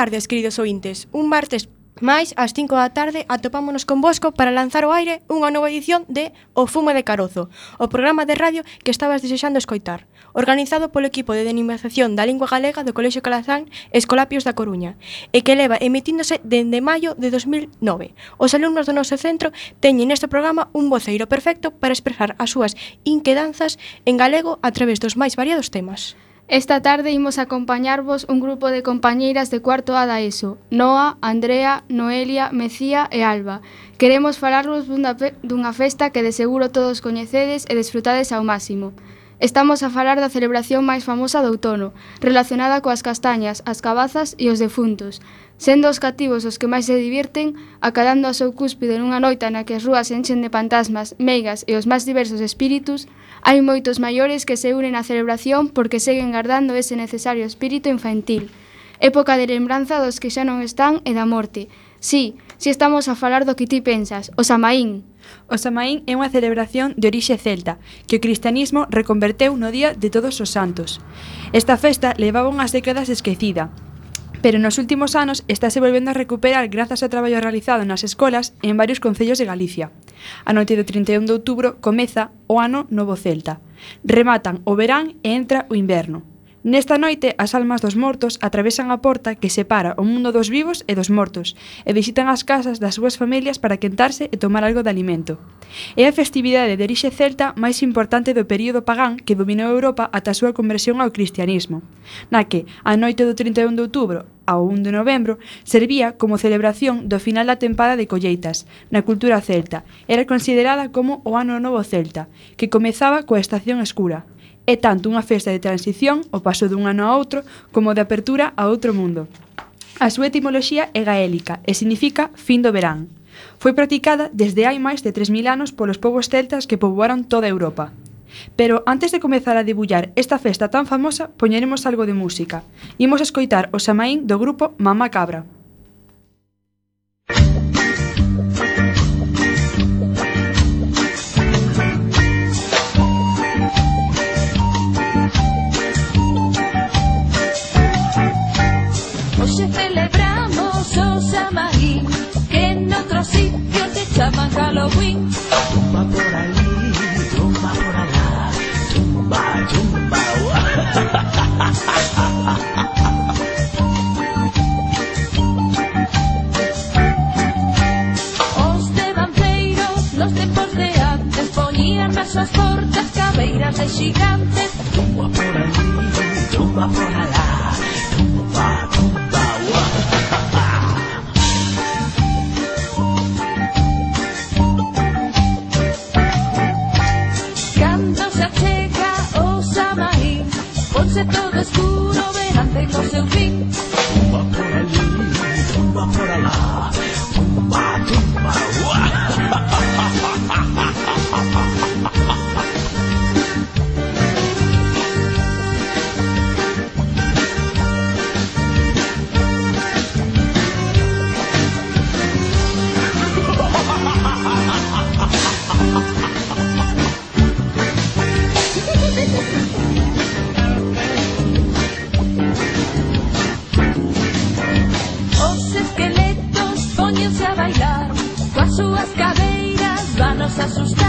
tardes, queridos ointes. Un martes máis ás 5 da tarde atopámonos convosco para lanzar ao aire unha nova edición de O Fume de Carozo, o programa de radio que estabas desexando escoitar, organizado polo equipo de dinamización da lingua galega do Colexio Calazán Escolapios da Coruña, e que leva emitíndose dende maio de 2009. Os alumnos do noso centro teñen neste programa un voceiro perfecto para expresar as súas inquedanzas en galego a través dos máis variados temas. Esta tarde imos acompañarvos un grupo de compañeiras de cuarto A da ESO, Noa, Andrea, Noelia, Mecía e Alba. Queremos falarvos dunha, dunha festa que de seguro todos coñecedes e desfrutades ao máximo. Estamos a falar da celebración máis famosa do outono, relacionada coas castañas, as cabazas e os defuntos, sendo os cativos os que máis se divirten, acadando a seu cúspide nunha noita na que as rúas enchen de fantasmas, meigas e os máis diversos espíritus, Hai moitos maiores que se unen á celebración porque seguen gardando ese necesario espírito infantil, época de lembranza dos que xa non están e da morte. Sí, si estamos a falar do que ti pensas, o Samaín. O Samaín é unha celebración de orixe celta, que o cristianismo reconverteu no Día de Todos os Santos. Esta festa levaba unhas décadas esquecida, Pero nos últimos anos estáse volvendo a recuperar grazas ao traballo realizado nas escolas en varios concellos de Galicia. A noite do 31 de outubro comeza o ano novo celta. Rematan o verán e entra o inverno. Nesta noite, as almas dos mortos atravesan a porta que separa o mundo dos vivos e dos mortos e visitan as casas das súas familias para quentarse e tomar algo de alimento. É a festividade de orixe celta máis importante do período pagán que dominou Europa ata a súa conversión ao cristianismo, na que, a noite do 31 de outubro ao 1 de novembro, servía como celebración do final da tempada de colleitas na cultura celta. Era considerada como o Ano Novo Celta, que comezaba coa estación escura, É tanto unha festa de transición, o paso dun ano a outro, como de apertura a outro mundo. A súa etimoloxía é gaélica e significa fin do verán. Foi practicada desde hai máis de 3.000 anos polos povos celtas que poboaron toda Europa. Pero antes de comezar a debullar esta festa tan famosa, poñeremos algo de música. Imos escoitar o xamaín do grupo Mamá Cabra. Llaman Halloween. Tumba por ahí, tumba por allá, tumba, tumba. Os devanceiros, los tempos de antes, ponían nas súas portas cabeiras de gigantes. Tumba por ahí, tumba por allá, todo escuro, verán tengo seu fin. a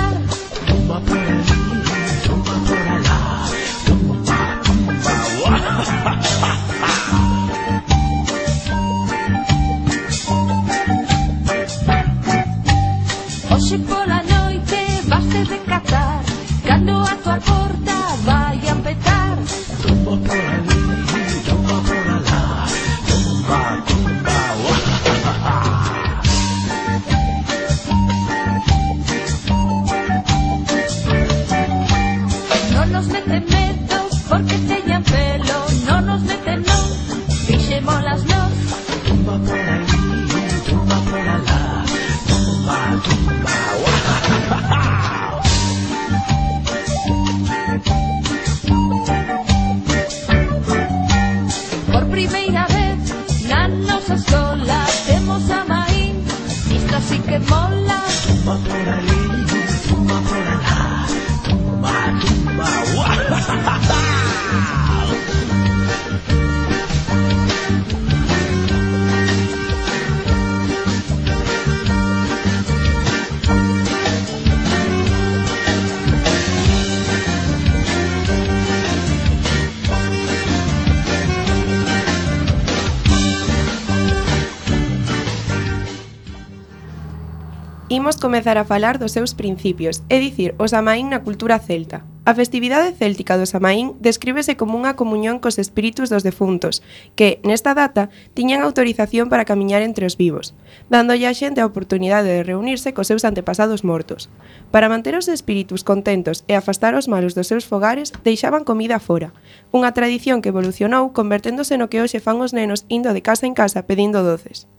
imos comezar a falar dos seus principios, é dicir, o Samaín na cultura celta. A festividade céltica do Samaín descríbese como unha comunión cos espíritus dos defuntos, que, nesta data, tiñan autorización para camiñar entre os vivos, dándolle á xente a oportunidade de reunirse cos seus antepasados mortos. Para manter os espíritus contentos e afastar os malos dos seus fogares, deixaban comida fora, unha tradición que evolucionou converténdose no que hoxe fan os nenos indo de casa en casa pedindo doces.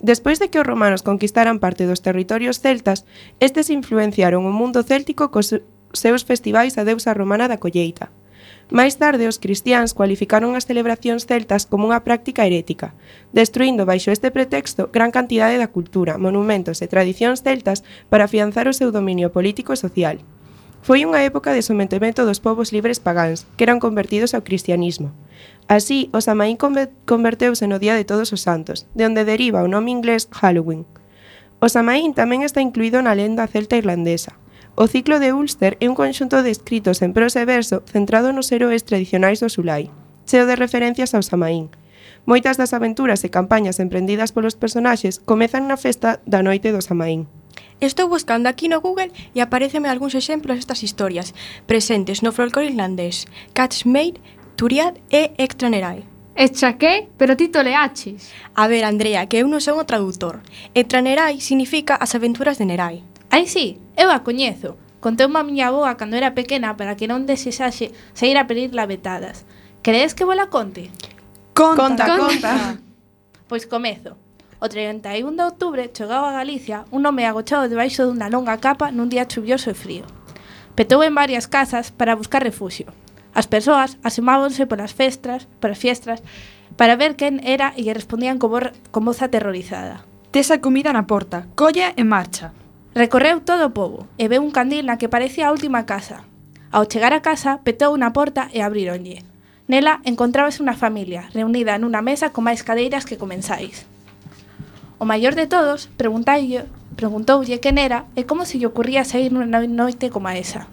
Despois de que os romanos conquistaran parte dos territorios celtas, estes influenciaron o mundo céltico cos seus festivais a deusa romana da colleita. Máis tarde, os cristiáns cualificaron as celebracións celtas como unha práctica herética, destruindo baixo este pretexto gran cantidade da cultura, monumentos e tradicións celtas para afianzar o seu dominio político e social. Foi unha época de sometemento dos povos libres pagáns, que eran convertidos ao cristianismo. Así, o Samaín converteuse no Día de Todos os Santos, de onde deriva o nome inglés Halloween. O Samaín tamén está incluído na lenda celta irlandesa. O ciclo de Ulster é un conxunto de escritos en prosa e verso centrado nos heróis tradicionais do Sulai, cheo de referencias ao Samaín. Moitas das aventuras e campañas emprendidas polos personaxes comezan na festa da noite do Samaín. Estou buscando aquí no Google e apareceme algúns exemplos destas historias presentes no folclore irlandés. Catchmate, Turiad e extranerai. Echa que? Pero ti toleaches. A ver, Andrea, que eu non son o traductor. Extranerai significa as aventuras de Nerai. Ai sí, eu a coñezo. Conteu a miña aboa cando era pequena para que non desexase sair a pedir labetadas. Crees que vola conte? Conta, conta. conta. Pois comezo. O 31 de outubro chegou a Galicia un home agochado debaixo dunha longa capa nun día chuvioso e frío. Petou en varias casas para buscar refuxio. As persoas asomábanse polas festras, polas fiestras, para ver quen era e lle respondían como, con voz aterrorizada. Tesa comida na porta, colla e marcha. Recorreu todo o pobo e veu un candil na que parecía a última casa. Ao chegar a casa, petou unha porta e abrironlle. Nela encontrábase unha familia, reunida nunha mesa con máis cadeiras que comensais. O maior de todos preguntoulle, preguntoulle quen era e como se lle ocurría sair nunha noite como esa.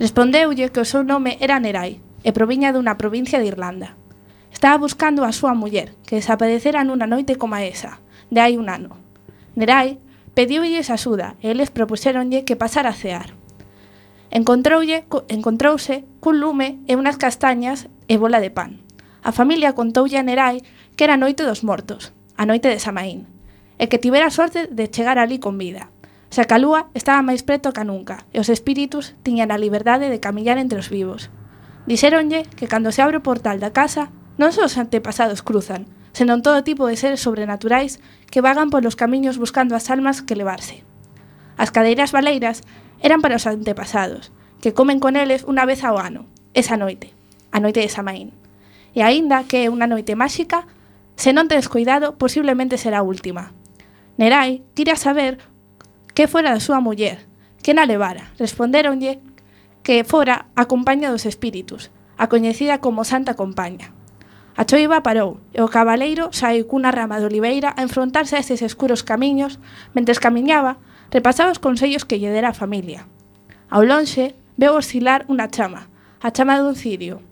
Respondeulle que o seu nome era Nerai e proviña dunha provincia de Irlanda. Estaba buscando a súa muller, que desaparecera nunha noite como esa, de hai un ano. Nerai pediulles axuda e eles propuxéronlle que pasara a cear. Encontroulle, encontrouse cun lume e unhas castañas e bola de pan. A familia contoulle a Nerai que era a noite dos mortos, a noite de Samaín, e que tivera sorte de chegar ali con vida. Xa a lúa estaba máis preto ca nunca e os espíritus tiñan a liberdade de camiñar entre os vivos. Dixéronlle que cando se abre o portal da casa non só os antepasados cruzan, senón todo tipo de seres sobrenaturais que vagan polos camiños buscando as almas que levarse. As cadeiras baleiras eran para os antepasados, que comen con eles unha vez ao ano, esa noite, a noite de Samaín. E aínda que é unha noite máxica, se non tes cuidado, posiblemente será a última. Nerai quira saber que fora da súa muller, que na levara. Responderonlle que fora a compaña dos espíritus, a coñecida como Santa Compaña. A choiva parou e o cabaleiro saiu cunha rama de oliveira a enfrontarse a estes escuros camiños mentres camiñaba, repasaba os consellos que lle dera a familia. Ao lonxe, veu oscilar unha chama, a chama dun cirio.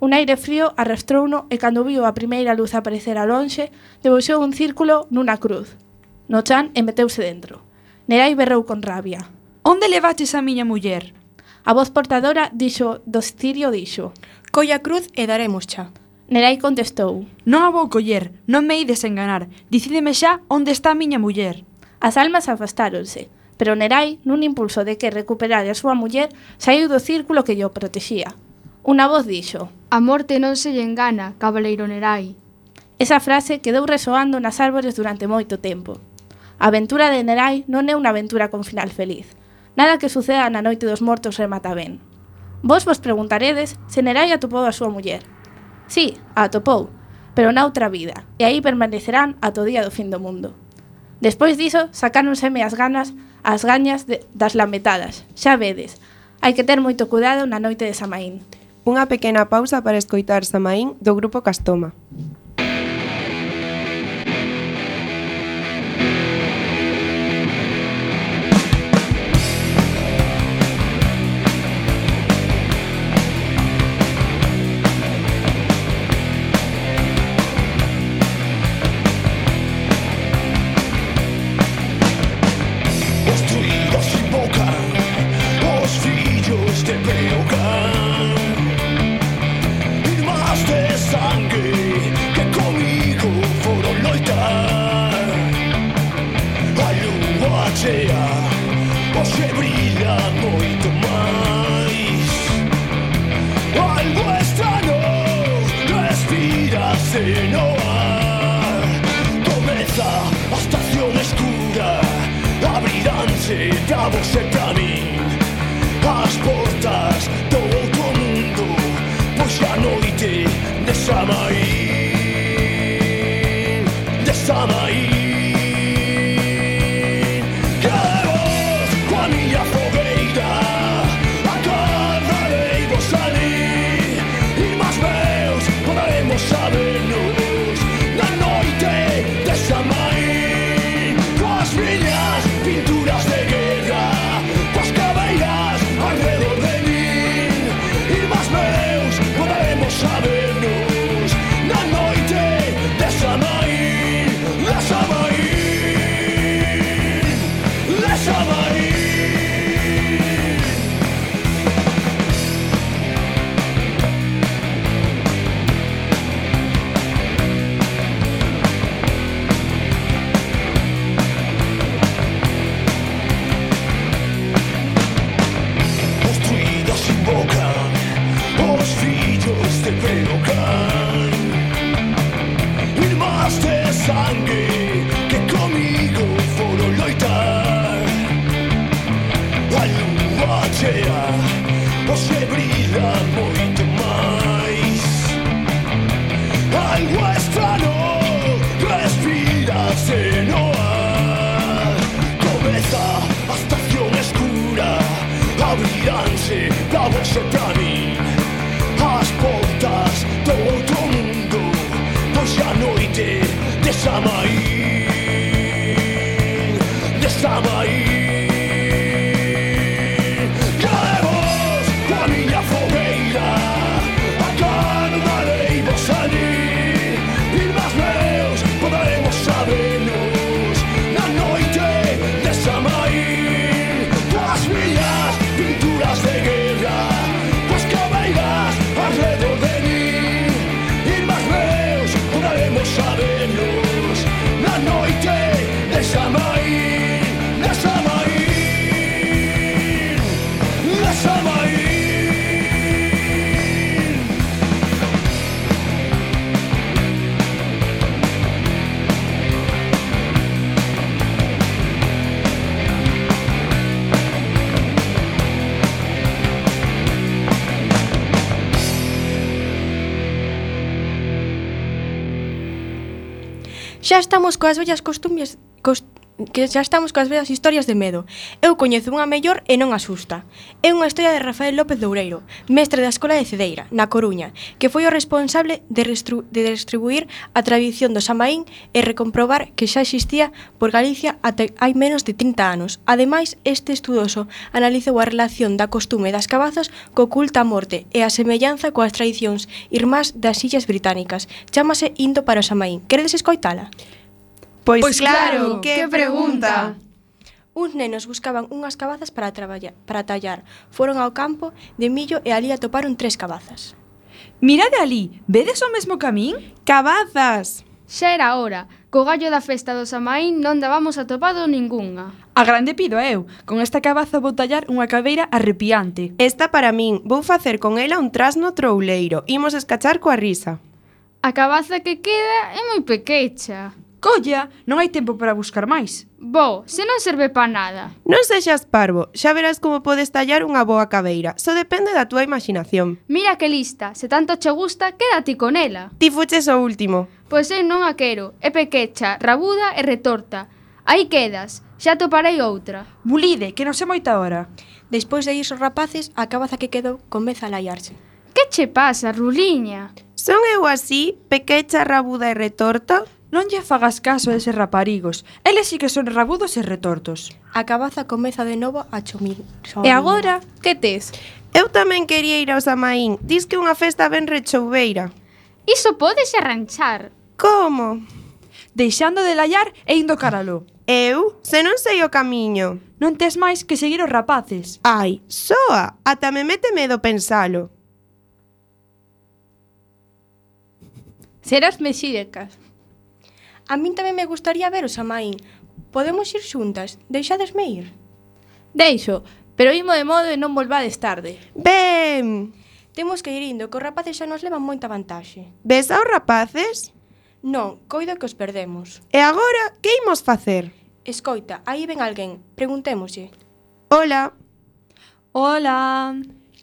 Un aire frío arrastrouno e cando viu a primeira luz aparecer a lonxe, debuxou un círculo nunha cruz. No chan e meteuse dentro. Nerai berrou con rabia. Onde levaches a miña muller? A voz portadora dixo do cirio dixo. Colla cruz e daremos xa. Nerai contestou. Non a vou coller, non me ides enganar. Dicídeme xa onde está a miña muller. As almas afastáronse, pero Nerai, nun impulso de que recuperara a súa muller, saiu do círculo que lle protexía. Unha voz dixo. A morte non se lle engana, cabaleiro Nerai. Esa frase quedou resoando nas árbores durante moito tempo. A aventura de Nerai non é unha aventura con final feliz. Nada que suceda na noite dos mortos remata ben. Vos vos preguntaredes se Nerai atopou a súa muller. Sí, a atopou, pero na outra vida, e aí permanecerán ata o día do fin do mundo. Despois diso, sacáronseme as ganas, as gañas de, das lametadas. Xa vedes, hai que ter moito cuidado na noite de Samaín. Unha pequena pausa para escoitar Samaín do grupo Castoma. Xa estamos coas vellas costumbres. cos, que xa estamos coas veas historias de medo. Eu coñezo unha mellor e non asusta. É unha historia de Rafael López Loureiro, mestre da Escola de Cedeira, na Coruña, que foi o responsable de, de distribuir a tradición do Samaín e recomprobar que xa existía por Galicia até hai menos de 30 anos. Ademais, este estudoso analizou a relación da costume das cabazas co culto á morte e a semellanza coas tradicións irmás das illas británicas. Chámase Indo para o Samaín. Queredes escoitala? Pois, pois claro, claro, que pregunta. Uns nenos buscaban unhas cabazas para traballar, para tallar. Foron ao campo de millo e ali atoparon tres cabazas. Mirade ali, vedes o mesmo camín? Cabazas! Xa era hora. Co gallo da festa do Samaín non dábamos atopado ningunha. A grande pido eu. Con esta cabaza vou tallar unha cabeira arrepiante. Esta para min. Vou facer con ela un trasno trouleiro. Imos escachar coa risa. A cabaza que queda é moi pequecha. Colla, non hai tempo para buscar máis. Bo, se non serve pa nada. Non sexas parvo, xa verás como podes tallar unha boa cabeira. Só depende da túa imaginación. Mira que lista, se tanto che gusta, quédate con ela. Ti fuches o último. Pois eu non a quero, é pequecha, rabuda e retorta. Aí quedas, xa toparei outra. Bulide, que non se moita hora. Despois de ir os rapaces, a cabaza que quedou comeza a laiarse. Que che pasa, Ruliña? Son eu así, pequecha, rabuda e retorta? Non lle fagas caso a eses raparigos. Eles sí que son rabudos e retortos. A cabaza comeza de novo a chomir. E agora, que tes? Eu tamén quería ir ao Samaín. Dis que unha festa ben rechoubeira. Iso podes arranchar. Como? Deixando de laiar e indo caralo. Eu? Se non sei o camiño. Non tes máis que seguir os rapaces. Ai, soa! Ata me mete medo pensalo. Serás mexirecas. A min tamén me gustaría ver o Samaín. Podemos ir xuntas, deixadesme ir. Deixo, pero imo de modo e non volvades tarde. Ben! Temos que ir indo, que os rapaces xa nos levan moita vantaxe. Ves aos rapaces? Non, coido que os perdemos. E agora, que imos facer? Escoita, aí ven alguén, preguntémoslle. Ola. Ola.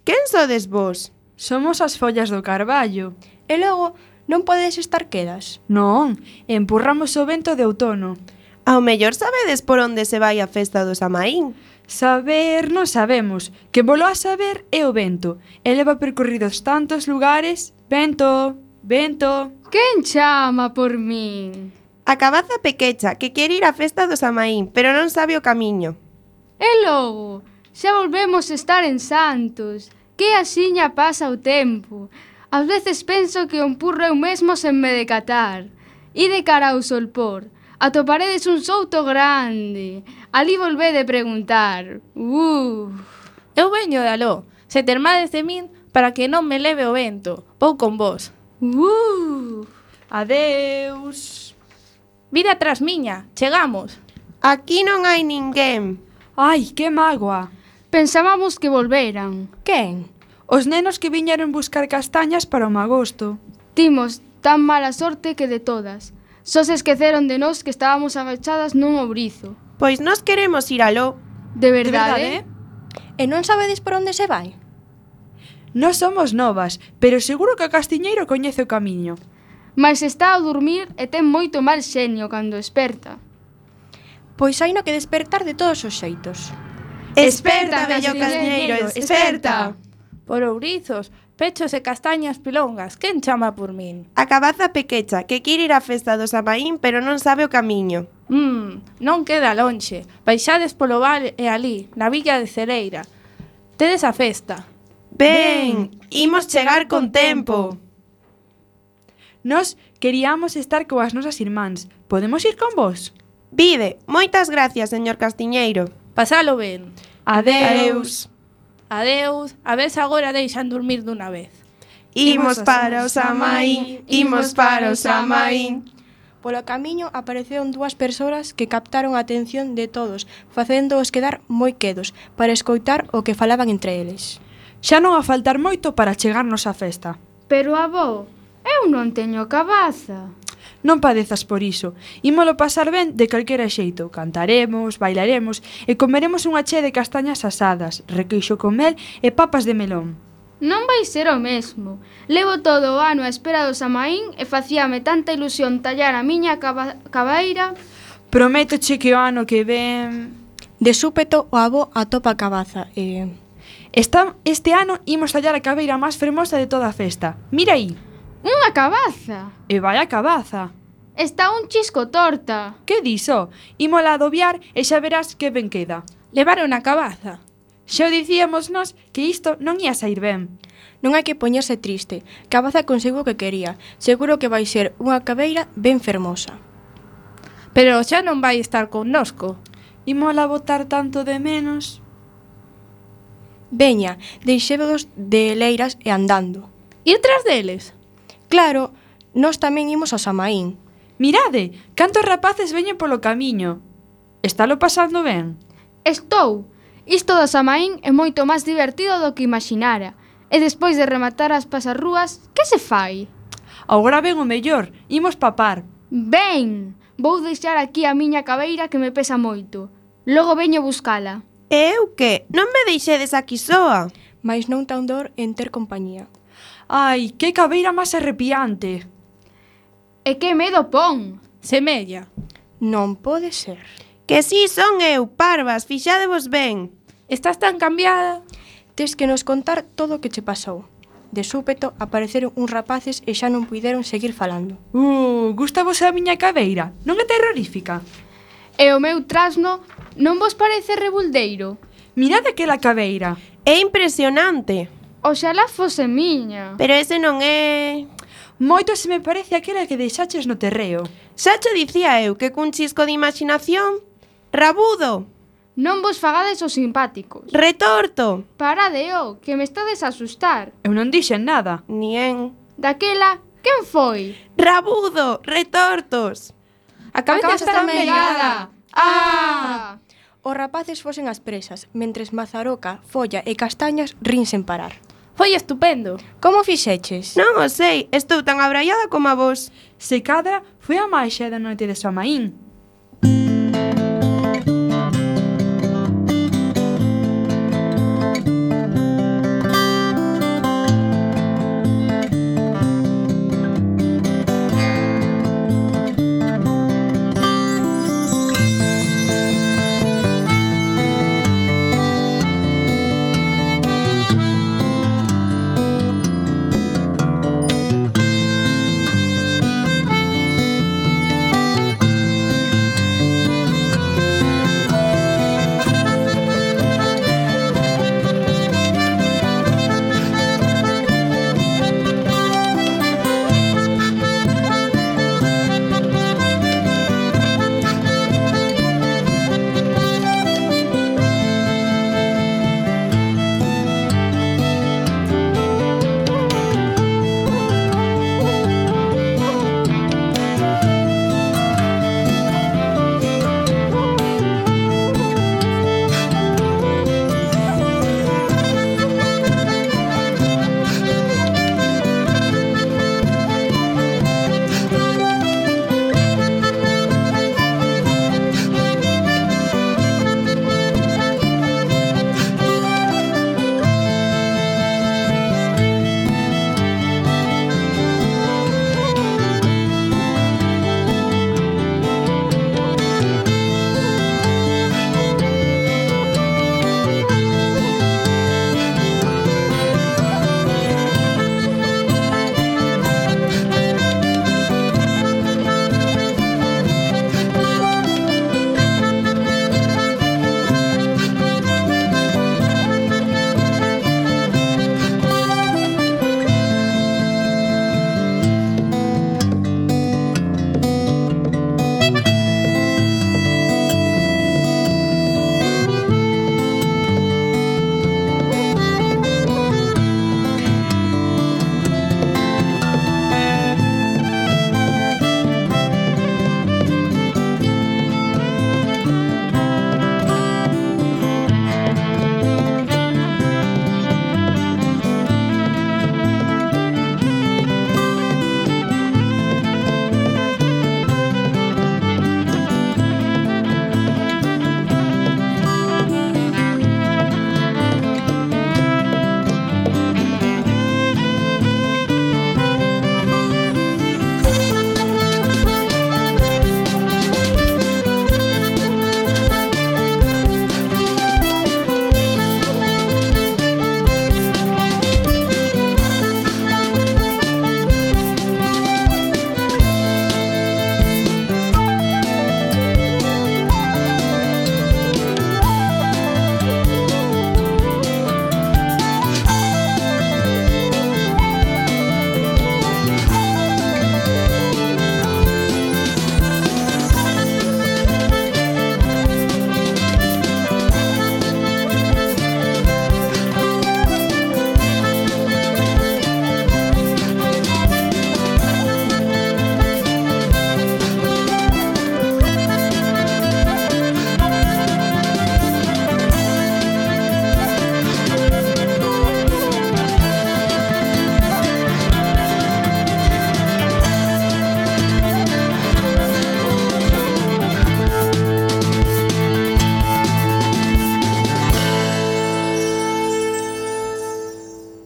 Quen sodes vos? Somos as follas do Carballo. E logo Non podes estar quedas? Non, empurramos o vento de outono. Ao mellor sabedes por onde se vai a festa do Samaín. Saber non sabemos, que voló a saber é o vento. Eleva percorridos tantos lugares. Vento, vento. Quen chama por min? A cabaza pequecha que quer ir á festa do Samaín, pero non sabe o camiño. E logo, xa volvemos estar en Santos. Que axiña pasa o tempo. Ás veces penso que o empurro eu mesmo sen me decatar. E de cara ao solpor. Atoparedes un souto grande. Ali volvede preguntar. Uh. Eu veño de aló. Se termades de min para que non me leve o vento. Vou con vos. Uh. Adeus. Vida tras miña, chegamos. Aquí non hai ninguén. Ai, que mágoa. Pensábamos que volveran. Quen? Os nenos que viñeron buscar castañas para o magosto. Timos tan mala sorte que de todas. Só se esqueceron de nós que estábamos agachadas nun obrizo. Pois nós queremos ir aló. De verdade? De verdade? Eh? E non sabedes por onde se vai? Nós somos novas, pero seguro que o castiñeiro coñece o camiño. Mas está a dormir e ten moito mal xenio cando desperta. Pois hai no que despertar de todos os xeitos. Esperta, vello castiñeiro, esperta! esperta por ourizos, pechos e castañas pilongas, quen chama por min? A cabaza pequecha, que quere ir á festa do Samaín, pero non sabe o camiño. Mmm, non queda lonxe. Baixades polo val e alí, na villa de Cereira. Tedes a festa. Ben, imos chegar con tempo. Nos queríamos estar coas nosas irmáns. Podemos ir con vos? Vide, moitas gracias, señor Castiñeiro. Pasalo ben. Adeus. Adeus. Adeus, a ves agora deixan dormir dunha vez. Imos para o Samaín, imos para o Samaín. Polo camiño apareceron dúas persoas que captaron a atención de todos, facéndoos quedar moi quedos para escoitar o que falaban entre eles. Xa non a faltar moito para chegarnos á festa. Pero avó, eu non teño cabaza. Non padezas por iso. Ímolo pasar ben de calquera xeito. Cantaremos, bailaremos e comeremos unha che de castañas asadas, requeixo con mel e papas de melón. Non vai ser o mesmo. Levo todo o ano a espera do Samaín e facíame tanta ilusión tallar a miña caba cabaira. Prométoche que o ano que ven... De súpeto o avó atopa a cabaza e... Está, este ano imos tallar a cabeira máis fermosa de toda a festa. Mira aí! Unha cabaza. E vai a cabaza. Está un chisco torta. Que diso? Imola adobiar e xa verás que ben queda. Levaron a cabaza. Xa o dicíamos nós que isto non ia sair ben. Non hai que poñerse triste. Cabaza conseguiu o que quería. Seguro que vai ser unha cabeira ben fermosa. Pero xa non vai estar connosco. Imola botar tanto de menos. Veña, deixévos de leiras e andando. Ir tras deles? Claro, nós tamén imos a Samaín. Mirade, cantos rapaces veñen polo camiño. Estálo pasando ben? Estou. Isto do Samaín é moito máis divertido do que imaginara. E despois de rematar as pasarrúas, que se fai? Agora ben o mellor, imos papar. Ben, vou deixar aquí a miña cabeira que me pesa moito. Logo veño buscala. E eu que? Non me deixedes aquí soa? Mais non tan dor en ter compañía. Ai, que cabeira máis arrepiante. E que medo pon. Semella. Non pode ser. Que si sí son eu, parvas, fixadevos ben. Estás tan cambiada. Tes que nos contar todo o que che pasou. De súpeto apareceron uns rapaces e xa non puideron seguir falando. Uh, gusta vos a miña cabeira? Non é terrorífica? E o meu trasno non vos parece rebuldeiro? Mirade aquela cabeira. É impresionante. Oxalá fose miña. Pero ese non é... Moito se me parece aquela que deixaches no terreo. Xa che dicía eu que cun chisco de imaginación... Rabudo! Non vos fagades os simpáticos. Retorto! Paradeo, que me estades a asustar. Eu non dixen nada. Nien. Daquela, quen foi? Rabudo! Retortos! A cabeza, está mellada. Ah! Os rapaces fosen as presas, mentres Mazaroca, Folla e Castañas rin sen parar. Foi estupendo. Como fixeches? Non o sei, estou tan abraiada como a vos. Se cadra, foi a máis da noite de Samaín.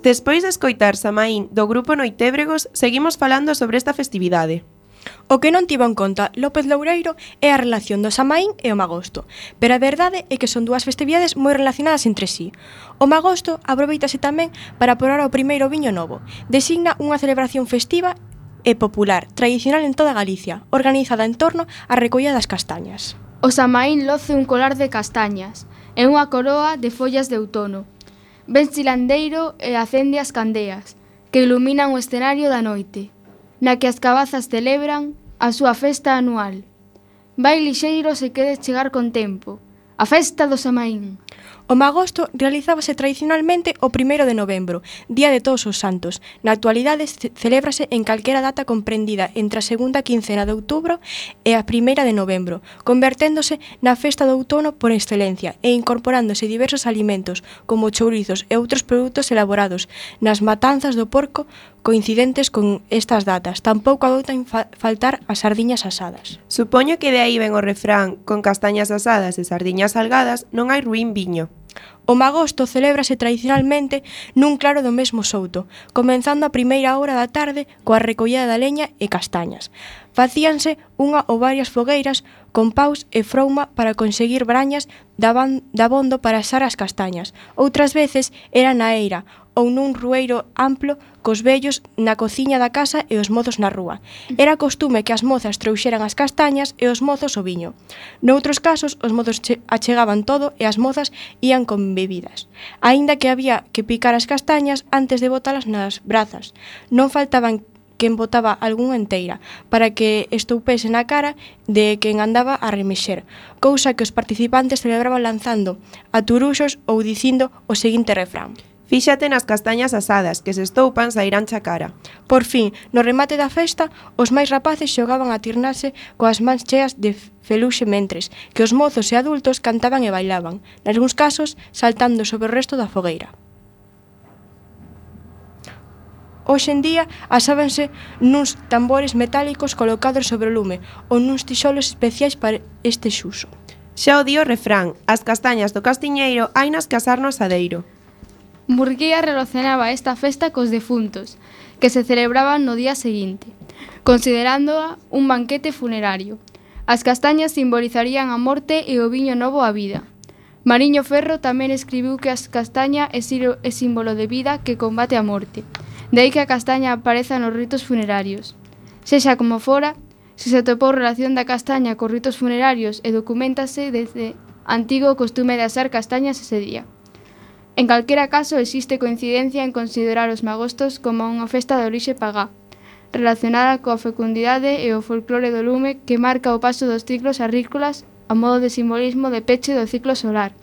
Despois de escoitar Samaín do grupo Noitébregos, seguimos falando sobre esta festividade. O que non tivo en conta López Loureiro é a relación do Samaín e o Magosto, pero a verdade é que son dúas festividades moi relacionadas entre sí. O Magosto aproveitase tamén para apurar o primeiro viño novo, designa unha celebración festiva e popular, tradicional en toda Galicia, organizada en torno á recolla das castañas. O Samaín loce un colar de castañas e unha coroa de follas de outono, Ven silandeiro e acende as candeas, que iluminan o escenario da noite, na que as cabazas celebran a súa festa anual. Vai lixeiro se queres chegar con tempo, a festa do Samaín. O magosto realizábase tradicionalmente o primeiro de novembro, Día de Todos os Santos. Na actualidade celébrase en calquera data comprendida entre a segunda quincena de outubro e a primeira de novembro, converténdose na festa do outono por excelencia e incorporándose diversos alimentos, como chourizos e outros produtos elaborados nas matanzas do porco coincidentes con estas datas. Tampouco adoitan faltar as sardiñas asadas. Supoño que de aí ven o refrán con castañas asadas e sardiñas salgadas non hai ruín viño. O Magosto celébrase tradicionalmente nun claro do mesmo souto, comenzando a primeira hora da tarde coa recollida da leña e castañas. Facíanse unha ou varias fogueiras con paus e frouma para conseguir brañas dabondo para asar as castañas. Outras veces era na eira ou nun rueiro amplo cos vellos na cociña da casa e os mozos na rúa. Era costume que as mozas trouxeran as castañas e os mozos o viño. Noutros casos, os mozos achegaban todo e as mozas ían con bebidas. Aínda que había que picar as castañas antes de botalas nas brazas. Non faltaban quen botaba algunha enteira para que estoupese na cara de quen andaba a remexer, cousa que os participantes celebraban lanzando a turuxos ou dicindo o seguinte refrán. Fíxate nas castañas asadas, que se estoupan sairán xa cara. Por fin, no remate da festa, os máis rapaces xogaban a tirnarse coas mans cheas de feluxe mentres, que os mozos e adultos cantaban e bailaban, nalgúns casos saltando sobre o resto da fogueira. Hoxe en día asábanse nuns tambores metálicos colocados sobre o lume ou nuns tixolos especiais para este xuso. Xa o dio o refrán, as castañas do castiñeiro hai casar no asadeiro. Murguía relacionaba esta festa cos defuntos, que se celebraban no día seguinte, considerándoa un banquete funerario. As castañas simbolizarían a morte e o viño novo a vida. Mariño Ferro tamén escribiu que as castaña é símbolo de vida que combate a morte. De aí que a castaña apareza nos ritos funerarios. Sexa como fora, se se topou relación da castaña cos ritos funerarios e documentase desde antigo costume de asar castañas ese día. En calquera caso, existe coincidencia en considerar os magostos como unha festa de orixe pagá, relacionada coa fecundidade e o folclore do lume que marca o paso dos ciclos arrícolas a modo de simbolismo de peche do ciclo solar.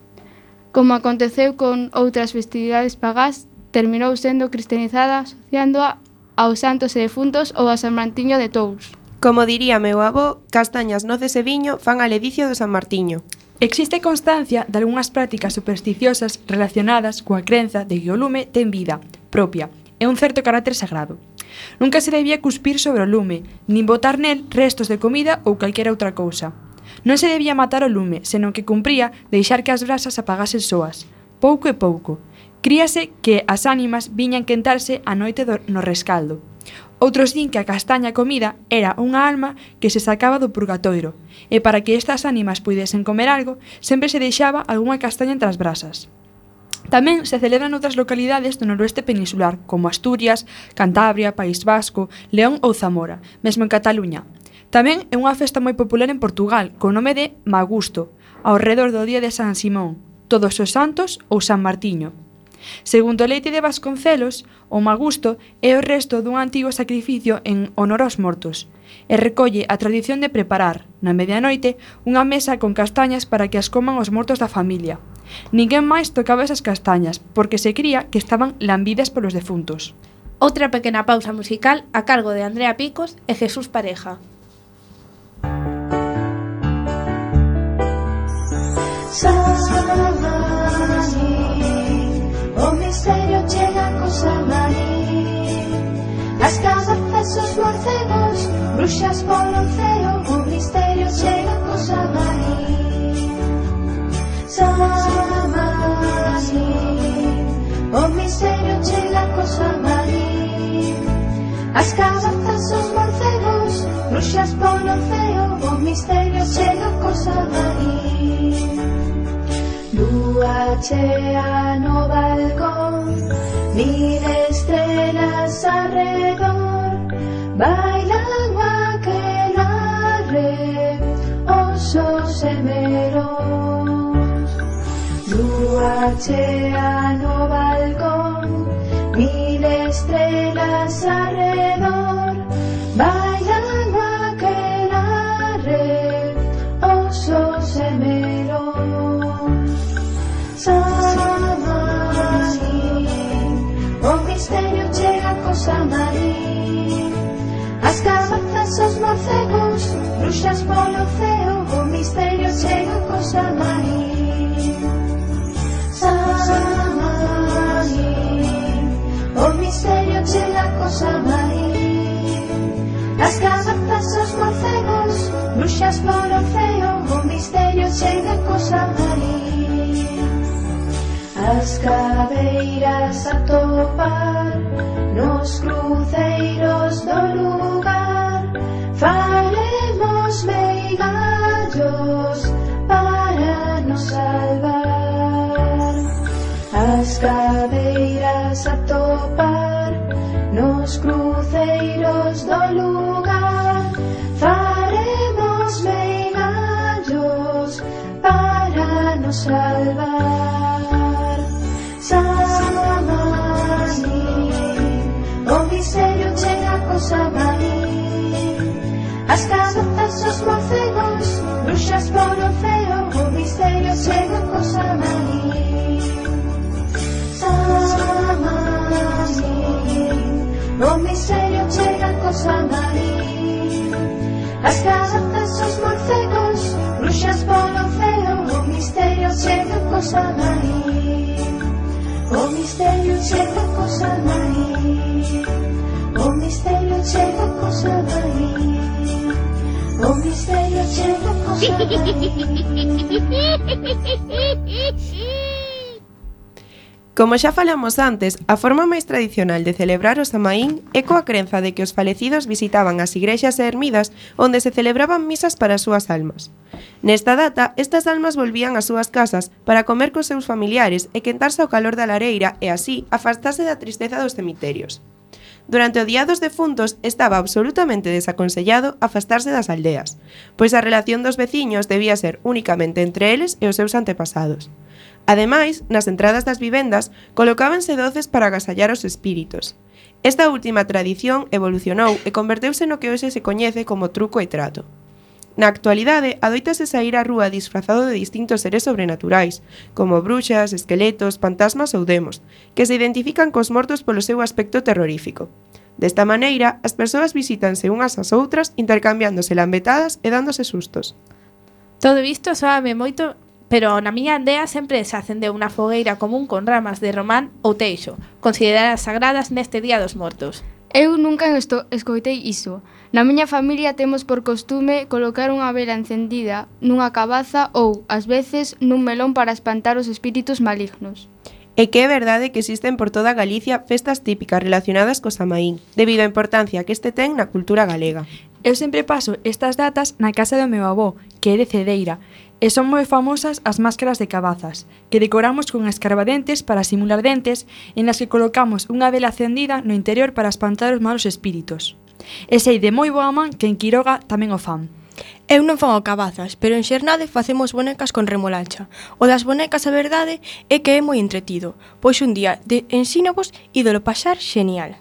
Como aconteceu con outras festividades pagás, terminou sendo cristianizada asociándoa aos santos e defuntos ou a San Martiño de Tous. Como diría meu avó, castañas, noces e viño fan a ledicio do San Martiño. Existe constancia de algunhas prácticas supersticiosas relacionadas coa crenza de que o lume ten vida propia e un certo carácter sagrado. Nunca se debía cuspir sobre o lume, nin botar nel restos de comida ou calquera outra cousa. Non se debía matar o lume, senón que cumpría deixar que as brasas apagasen soas, pouco e pouco. Críase que as ánimas viñan quentarse a noite do, no rescaldo. Outros din que a castaña comida era unha alma que se sacaba do purgatoiro, e para que estas ánimas puidesen comer algo, sempre se deixaba algunha castaña entre as brasas. Tamén se celebran outras localidades do noroeste peninsular, como Asturias, Cantabria, País Vasco, León ou Zamora, mesmo en Cataluña. Tamén é unha festa moi popular en Portugal, co nome de Magusto, ao redor do día de San Simón, todos os santos ou San Martiño, Segundo Leite de Vasconcelos, o magusto é o resto dun antigo sacrificio en honor aos mortos e recolle a tradición de preparar, na medianoite, unha mesa con castañas para que as coman os mortos da familia. Ninguén máis tocaba esas castañas, porque se cría que estaban lambidas polos defuntos. Outra pequena pausa musical a cargo de Andrea Picos e Jesús Pareja. Sasana, O misterio chega con Samarí As cabezas, fesos morcegos Bruxas polo cero O misterio chega con Samarí Samarí O misterio chega co Samarí As casas os morcegos Bruxas polo cero O misterio chega co Samarí guacheano balcón, mil estrellas alrededor, bailan guaquelarre, osos emeros. Guacheano balcón, mil estrellas alrededor, Rosas morcegos, bruxas polo ceo O misterio chega con Samaí Samaí O misterio chega con Samaí As cabazas os morcegos, bruxas polo ceo O misterio chega con Samaí As cabeiras a topar Nos cruceiros do lugar. cadeiras a topar Nos cruceiros do lugar. Faremos meigallos para nos salvar. Samamani O misterio chega con Samaní As cabezas os morcegos Bruxas por o feo O misterio chega con Samaní pels al marí. Las casetes, los morcegos, bruixas volan feo, o misterio secos al marí. O misterio secos al marí. O misterio secos al marí. O misterio secos al marí. Como xa falamos antes, a forma máis tradicional de celebrar o Samaín é coa crenza de que os falecidos visitaban as igrexas e ermidas onde se celebraban misas para as súas almas. Nesta data, estas almas volvían ás súas casas para comer cos seus familiares e quentarse ao calor da lareira e así afastarse da tristeza dos cemiterios. Durante o Día dos Defuntos estaba absolutamente desaconsellado afastarse das aldeas, pois a relación dos veciños debía ser únicamente entre eles e os seus antepasados. Ademais, nas entradas das vivendas colocábanse doces para agasallar os espíritos. Esta última tradición evolucionou e converteuse no que hoxe se coñece como truco e trato. Na actualidade, adoitase sair á rúa disfrazado de distintos seres sobrenaturais, como bruxas, esqueletos, fantasmas ou demos, que se identifican cos mortos polo seu aspecto terrorífico. Desta maneira, as persoas visítanse unhas ás outras, intercambiándose lambetadas e dándose sustos. Todo isto soame moito pero na miña aldea sempre se acendeu unha fogueira común con ramas de román ou teixo, consideradas sagradas neste Día dos Mortos. Eu nunca esto, escoitei iso. Na miña familia temos por costume colocar unha vela encendida nunha cabaza ou, ás veces, nun melón para espantar os espíritus malignos. E que é verdade que existen por toda Galicia festas típicas relacionadas co Samaín, debido á importancia que este ten na cultura galega. Eu sempre paso estas datas na casa do meu avó, que é de Cedeira, E son moi famosas as máscaras de cabazas, que decoramos con escarbadentes para simular dentes en as que colocamos unha vela acendida no interior para espantar os malos espíritos. E sei de moi boa man que en Quiroga tamén o fan. Eu non fago cabazas, pero en Xernade facemos bonecas con remolacha. O das bonecas, a verdade, é que é moi entretido, pois un día de ensínovos ídolo pasar xenial.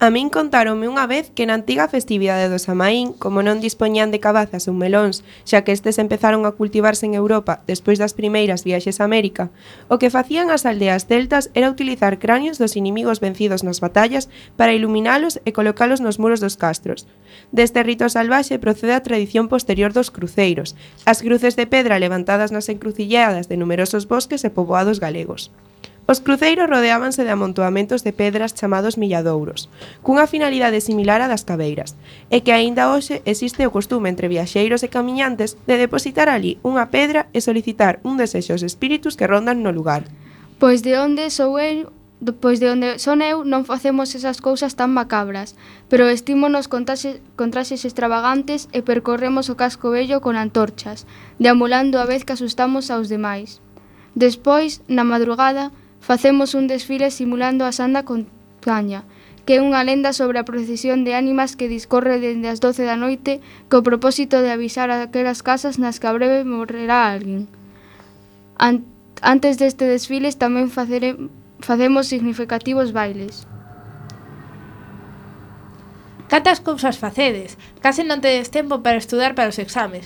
A min contáronme unha vez que na antiga festividade do Samaín, como non dispoñían de cabazas ou melóns, xa que estes empezaron a cultivarse en Europa despois das primeiras viaxes a América, o que facían as aldeas celtas era utilizar cráneos dos inimigos vencidos nas batallas para iluminalos e colocalos nos muros dos castros. Deste rito salvaxe procede a tradición posterior dos cruceiros, as cruces de pedra levantadas nas encrucilladas de numerosos bosques e poboados galegos. Os cruceiros rodeábanse de amontoamentos de pedras chamados milladouros, cunha finalidade similar á das caveiras, e que aínda hoxe existe o costume entre viaxeiros e camiñantes de depositar ali unha pedra e solicitar un desexo aos espíritus que rondan no lugar. Pois de onde sou eu pois de onde son eu non facemos esas cousas tan macabras, pero vestímonos con, taxe, con traxes extravagantes e percorremos o casco vello con antorchas, deambulando a vez que asustamos aos demais. Despois, na madrugada, Facemos un desfile simulando a Sanda Contaña, que é unha lenda sobre a procesión de ánimas que discorre dende as 12 da noite co propósito de avisar a aquelas casas nas que a breve morrerá alguén. Antes deste desfiles tamén facere, facemos significativos bailes. Catas cousas facedes, case non tedes tempo para estudar para os exames.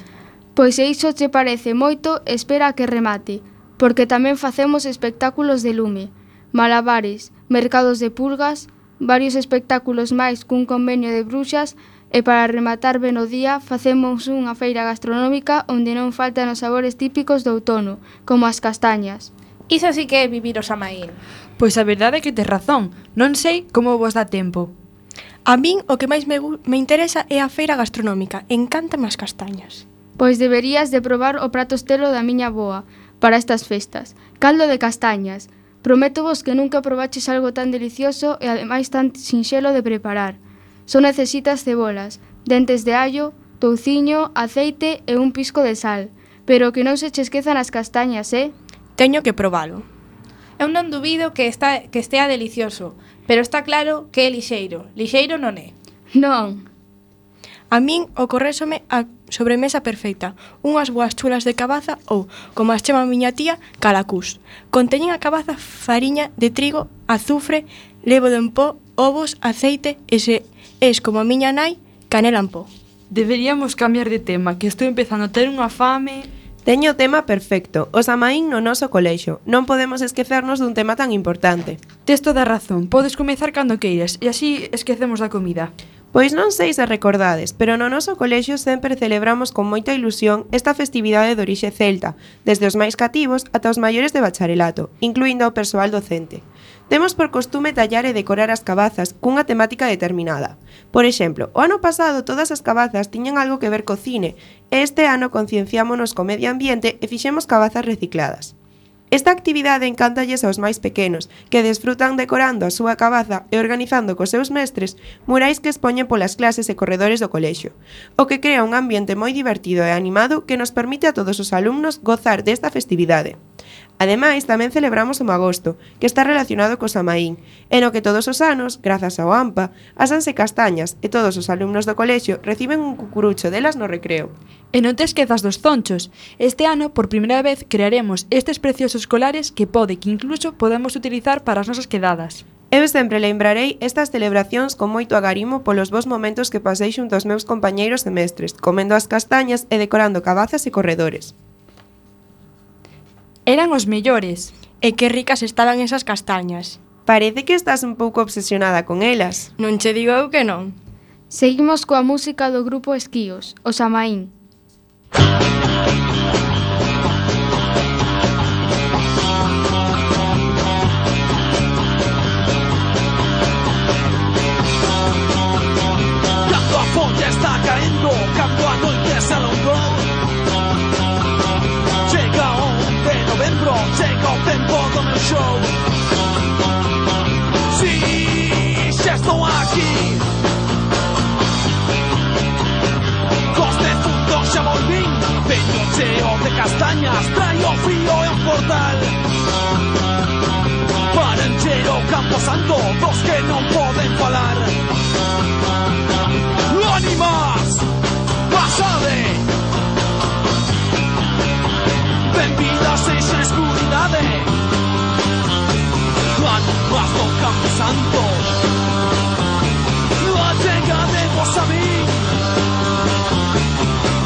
Pois se iso che parece moito, espera a que remate porque tamén facemos espectáculos de lume, malabares, mercados de pulgas, varios espectáculos máis cun convenio de bruxas e para rematar ben o día facemos unha feira gastronómica onde non faltan os sabores típicos do outono, como as castañas. Iso sí que é vivir o Samaín. Pois a verdade é que tes razón, non sei como vos dá tempo. A min o que máis me, me interesa é a feira gastronómica, encántame as castañas. Pois deberías de probar o prato estelo da miña boa, para estas festas. Caldo de castañas. Prometo vos que nunca probaches algo tan delicioso e ademais tan sinxelo de preparar. Só necesitas cebolas, dentes de allo, touciño, aceite e un pisco de sal. Pero que non se che esquezan as castañas, eh? Teño que probalo. Eu non dubido que, está, que estea delicioso, pero está claro que é lixeiro. Lixeiro non é. Non, A min ocorrésome a sobremesa perfecta, unhas boas chulas de cabaza ou, como as chama a miña tía, calacús. Conteñen a cabaza fariña de trigo, azufre, levo en pó, ovos, aceite e se es como a miña nai, canela en pó. Deberíamos cambiar de tema, que estou empezando a ter unha fame... Teño o tema perfecto, o samaín no noso colexo. Non podemos esquecernos dun tema tan importante. Tes toda razón, podes comezar cando queiras e así esquecemos da comida. Pois non sei se recordades, pero no noso colexio sempre celebramos con moita ilusión esta festividade de orixe celta, desde os máis cativos ata os maiores de bacharelato, incluindo o persoal docente. Temos por costume tallar e decorar as cabazas cunha temática determinada. Por exemplo, o ano pasado todas as cabazas tiñan algo que ver co cine, e este ano concienciámonos co medio ambiente e fixemos cabazas recicladas. Esta actividade encantalles aos máis pequenos, que desfrutan decorando a súa cabaza e organizando cos seus mestres murais que expoñen polas clases e corredores do colexio, o que crea un ambiente moi divertido e animado que nos permite a todos os alumnos gozar desta festividade. Ademais, tamén celebramos o Magosto, que está relacionado co Samaín, e no que todos os anos, grazas ao AMPA, asanse castañas e todos os alumnos do colexio reciben un cucurucho delas no recreo. E non te esquezas dos zonchos. Este ano, por primeira vez, crearemos estes preciosos colares que pode que incluso podemos utilizar para as nosas quedadas. Eu sempre lembrarei estas celebracións con moito agarimo polos bons momentos que pasei xunto aos meus compañeiros semestres, comendo as castañas e decorando cabazas e corredores. Eran os mellores. E que ricas estaban esas castañas. Parece que estás un pouco obsesionada con elas. Non che digo eu que non. Seguimos coa música do grupo Esquíos, o Samaín. Cando a folla está caendo, cando tempo do meu show. Sim, já estão aqui. Coste, Chabolín, peñocheo de castañas, trayo frío en portal. Paranchero, Camposanto, dos que non poden falar. L'ànimes, passades! bajo Camposanto. Llegaremos a mí,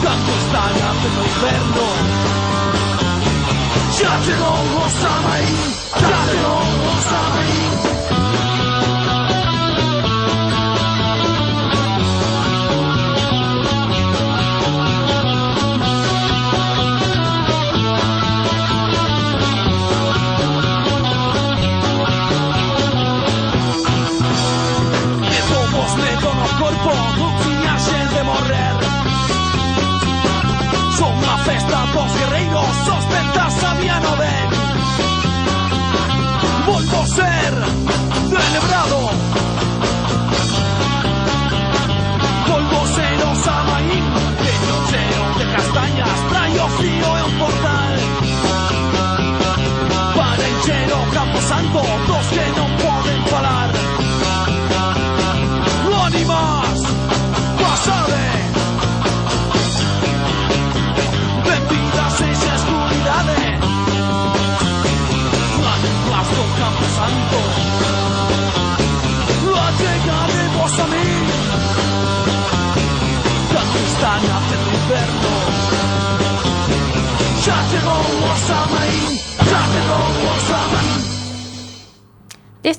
tanto está la inferno. Ya llegó Rosamaí, ya llegó Rosamaí.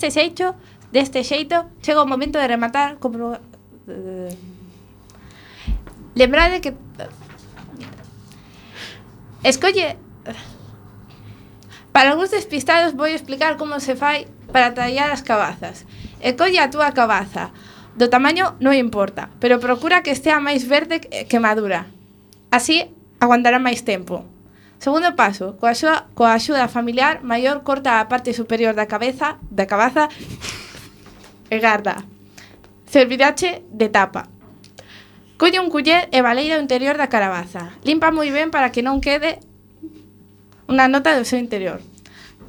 deste xeito, deste xeito, chega o momento de rematar como eh, Lembrade que escolle Para algúns despistados vou explicar como se fai para tallar as cabazas. E colle a túa cabaza. Do tamaño non importa, pero procura que estea máis verde que madura. Así aguantará máis tempo. Segundo paso, coa, súa, coa axuda familiar, maior corta a parte superior da cabeza, da cabaza, e garda. Servirache de tapa. Colle un culler e baleira o interior da carabaza. Limpa moi ben para que non quede unha nota do seu interior.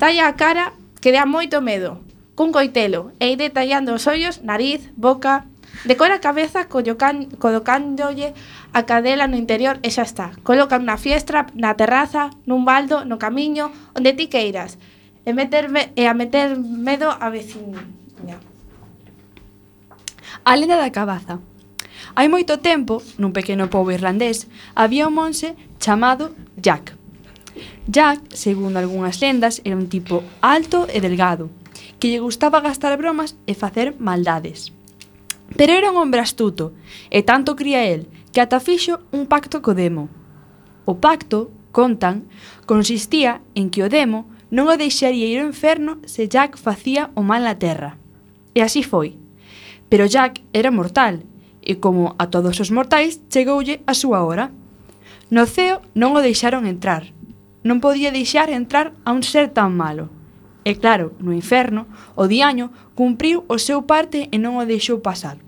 Talla a cara que dá moito medo, cun coitelo e ide tallando os ollos, nariz, boca. Decora a cabeza collocándolle a cadela no interior e xa está. Coloca unha fiestra na terraza, nun baldo, no camiño, onde ti queiras. E, meterme, e a meter medo a veciña. A lenda da cabaza. Hai moito tempo, nun pequeno pobo irlandés, había un monxe chamado Jack. Jack, segundo algunhas lendas, era un tipo alto e delgado, que lle gustaba gastar bromas e facer maldades. Pero era un hombre astuto, e tanto cría el, que ata fixo un pacto co Demo. O pacto, contan, consistía en que o Demo non o deixaría ir ao inferno se Jack facía o mal na Terra. E así foi. Pero Jack era mortal, e como a todos os mortais, chegoulle a súa hora. No ceo non o deixaron entrar. Non podía deixar entrar a un ser tan malo. E claro, no inferno, o diaño cumpriu o seu parte e non o deixou pasar.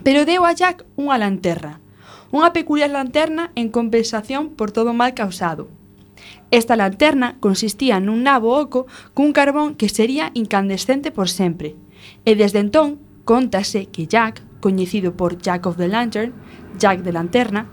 Pero deu a Jack unha lanterna, unha peculiar lanterna en compensación por todo o mal causado. Esta lanterna consistía nun nabo oco cun carbón que sería incandescente por sempre. E desde entón, contase que Jack, coñecido por Jack of the Lantern, Jack de Lanterna,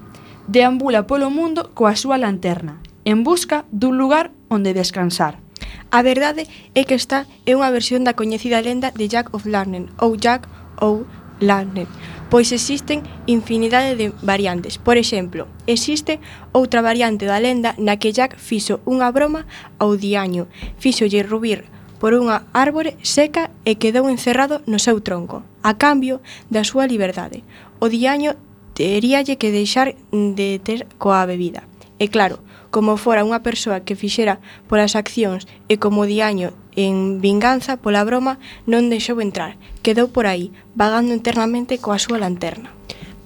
deambula polo mundo coa súa lanterna, en busca dun lugar onde descansar. A verdade é que esta é unha versión da coñecida lenda de Jack of Lantern, ou Jack ou Lantern, pois existen infinidade de variantes. Por exemplo, existe outra variante da lenda na que Jack fixo unha broma ao diaño, fixolle rubir por unha árbore seca e quedou encerrado no seu tronco, a cambio da súa liberdade. O diaño teríalle que deixar de ter coa bebida. E claro, como fora unha persoa que fixera polas accións e como diaño en vinganza pola broma, non deixou entrar. Quedou por aí, vagando internamente coa súa lanterna.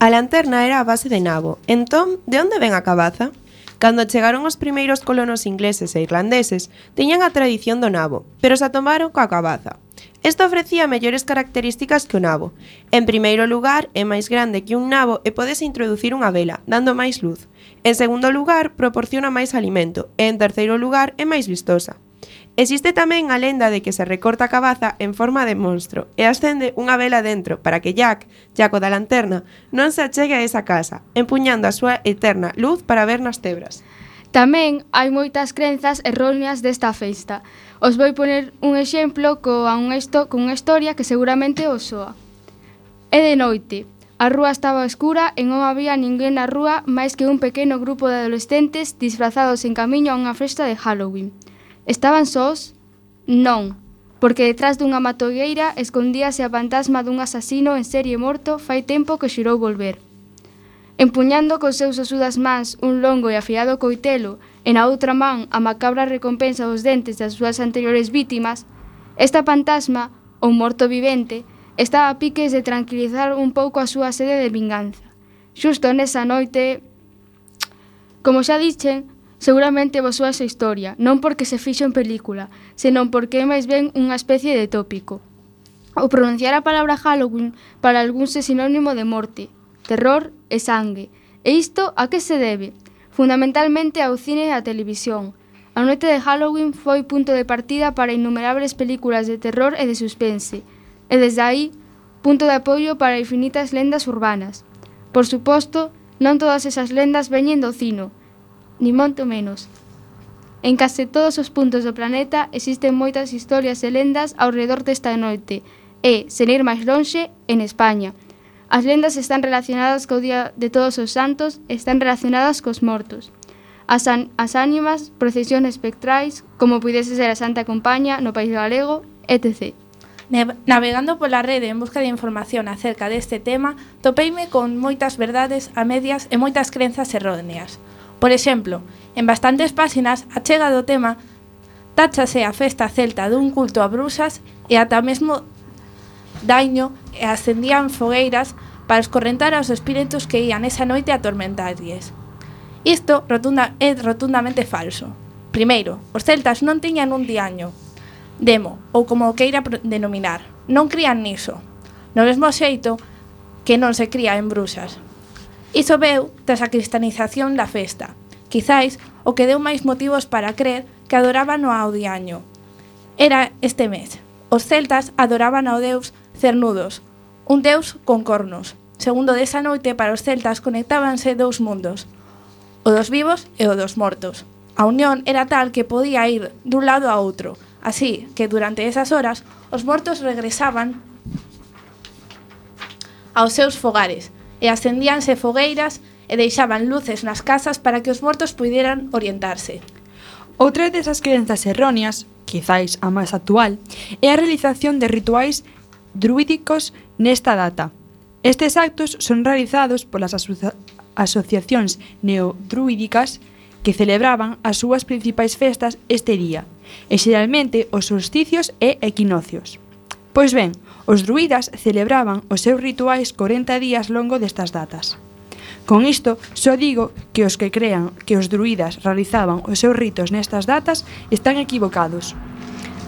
A lanterna era a base de nabo. Entón, de onde ven a cabaza? Cando chegaron os primeiros colonos ingleses e irlandeses, tiñan a tradición do nabo, pero se atomaron coa cabaza. Esta ofrecía mellores características que o nabo. En primeiro lugar, é máis grande que un nabo e podes introducir unha vela, dando máis luz. En segundo lugar, proporciona máis alimento e en terceiro lugar, é máis vistosa. Existe tamén a lenda de que se recorta a cabaza en forma de monstro e ascende unha vela dentro para que Jack, Jaco da Lanterna, non se achegue a esa casa, empuñando a súa eterna luz para ver nas tebras. Tamén hai moitas crenzas erróneas desta festa. Os vou poner un exemplo coa un esto, con unha historia que seguramente os soa. É de noite. A rúa estaba escura e non había ninguén na rúa máis que un pequeno grupo de adolescentes disfrazados en camiño a unha festa de Halloween. Estaban sós? Non, porque detrás dunha matogueira escondíase a fantasma dun asasino en serie morto fai tempo que xurou volver. Empuñando cos seus osudas mans un longo e afiado coitelo e na outra man a macabra recompensa dos dentes das súas anteriores vítimas, esta fantasma, ou morto vivente, estaba a piques de tranquilizar un pouco a súa sede de vinganza. Xusto nesa noite... Como xa dixen, Seguramente vos súa esa historia, non porque se fixo en película, senón porque é máis ben unha especie de tópico. O pronunciar a palabra Halloween para algúns é sinónimo de morte, terror e sangue. E isto a que se debe? Fundamentalmente ao cine e á televisión. A noite de Halloween foi punto de partida para innumerables películas de terror e de suspense, e desde aí, punto de apoio para infinitas lendas urbanas. Por suposto, non todas esas lendas veñen do cino, nin monto menos. En case todos os puntos do planeta existen moitas historias e lendas ao redor desta noite, e, sen ir máis lonxe, en España. As lendas están relacionadas co Día de Todos os Santos e están relacionadas cos mortos. As, an as ánimas, procesións espectrais, como pudese ser a Santa Compaña no País Galego, etc. Navegando pola rede en busca de información acerca deste tema, topeime con moitas verdades a medias e moitas crenzas erróneas. Por exemplo, en bastantes páxinas a chega do tema táchase a festa celta dun culto a brusas e ata mesmo daño e ascendían fogueiras para escorrentar aos espíritus que ían esa noite a atormentarlles. Isto rotunda, é rotundamente falso. Primeiro, os celtas non tiñan un diaño, demo, ou como o queira denominar. Non crían niso. No mesmo xeito que non se cría en bruxas. Iso veu tras a cristianización da festa, quizáis o que deu máis motivos para crer que adoraban o ao diaño. Era este mes. Os celtas adoraban ao deus Cernudos, un deus con cornos. Segundo desa noite, para os celtas conectábanse dous mundos, o dos vivos e o dos mortos. A unión era tal que podía ir dun lado a outro, así que durante esas horas os mortos regresaban aos seus fogares, e acendíanse fogueiras e deixaban luces nas casas para que os mortos puideran orientarse. Outra desas crenzas erróneas, quizáis a máis actual, é a realización de rituais druídicos nesta data. Estes actos son realizados polas aso asociacións neodruídicas que celebraban as súas principais festas este día, e xeralmente os solsticios e equinocios. Pois ben, Os druidas celebraban os seus rituais 40 días longo destas datas. Con isto, só digo que os que crean que os druidas realizaban os seus ritos nestas datas están equivocados.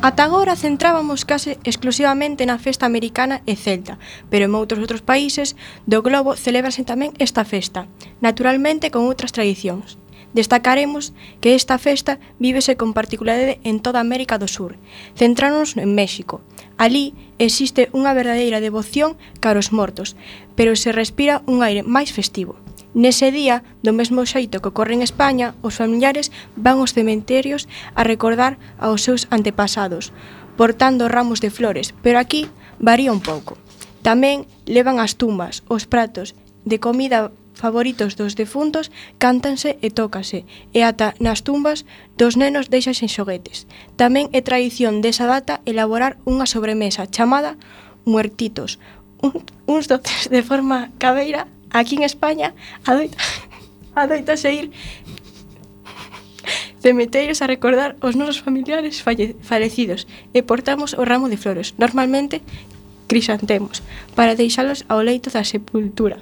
Ata agora centrábamos case exclusivamente na festa americana e celta, pero en outros outros países do globo celebrase tamén esta festa, naturalmente con outras tradicións. Destacaremos que esta festa vívese con particularidade en toda América do Sur. Centráronos en México. Alí existe unha verdadeira devoción cara aos mortos, pero se respira un aire máis festivo. Nese día, do mesmo xeito que ocorre en España, os familiares van aos cementerios a recordar aos seus antepasados, portando ramos de flores, pero aquí varía un pouco. Tamén levan as tumbas, os pratos de comida favoritos dos defuntos cántanse e tócase, e ata nas tumbas dos nenos deixasen xoguetes. Tamén é tradición desa data elaborar unha sobremesa chamada muertitos, un, uns doces de forma cabeira aquí en España adoita, adoita se ir cemeteiros a recordar os nosos familiares falle, falecidos e portamos o ramo de flores, normalmente crisantemos, para deixalos ao leito da sepultura.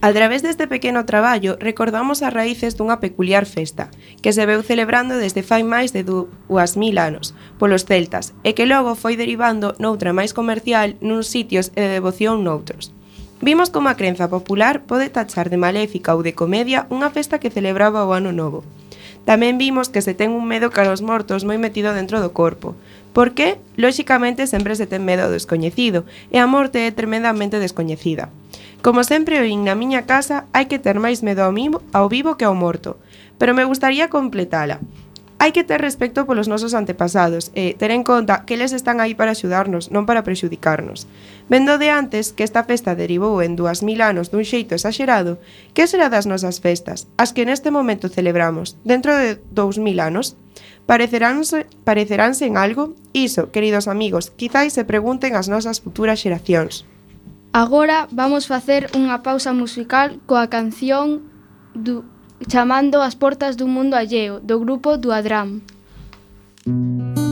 A través deste pequeno traballo recordamos as raíces dunha peculiar festa, que se veu celebrando desde fai máis de 2000 anos polos celtas e que logo foi derivando noutra máis comercial nuns sitios e de devoción noutros. Vimos como a crenza popular pode tachar de maléfica ou de comedia unha festa que celebraba o ano novo. Tamén vimos que se ten un medo cara aos mortos moi metido dentro do corpo. Por que? Lóxicamente sempre se ten medo ao descoñecido e a morte é tremendamente descoñecida. Como sempre oín na miña casa, hai que ter máis medo ao, mimo, ao vivo que ao morto. Pero me gustaría completala. Hai que ter respecto polos nosos antepasados e ter en conta que eles están aí para axudarnos, non para prexudicarnos. Vendo de antes que esta festa derivou en 2000 anos dun xeito exagerado, que será das nosas festas, as que neste momento celebramos, dentro de 2000 anos? Pareceránse, pareceránse en algo? Iso, queridos amigos, quizáis se pregunten as nosas futuras xeracións. Agora vamos facer unha pausa musical coa canción du Chamando as portas dun mundo alleo do grupo Duadram. Música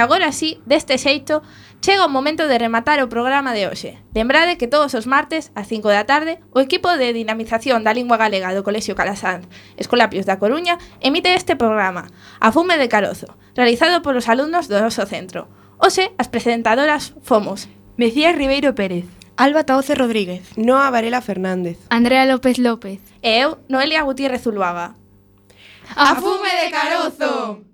agora sí, deste xeito, chega o momento de rematar o programa de hoxe. Lembrade que todos os martes, a 5 da tarde, o equipo de dinamización da lingua galega do Colexio Calasanz, Escolapios da Coruña, emite este programa, A Fume de Carozo, realizado polos alumnos do noso centro. Hoxe, as presentadoras fomos Mecías Ribeiro Pérez, Alba Taoce Rodríguez, Noa Varela Fernández, Andrea López López e eu, Noelia Gutiérrez Zuluaga. A fume de carozo!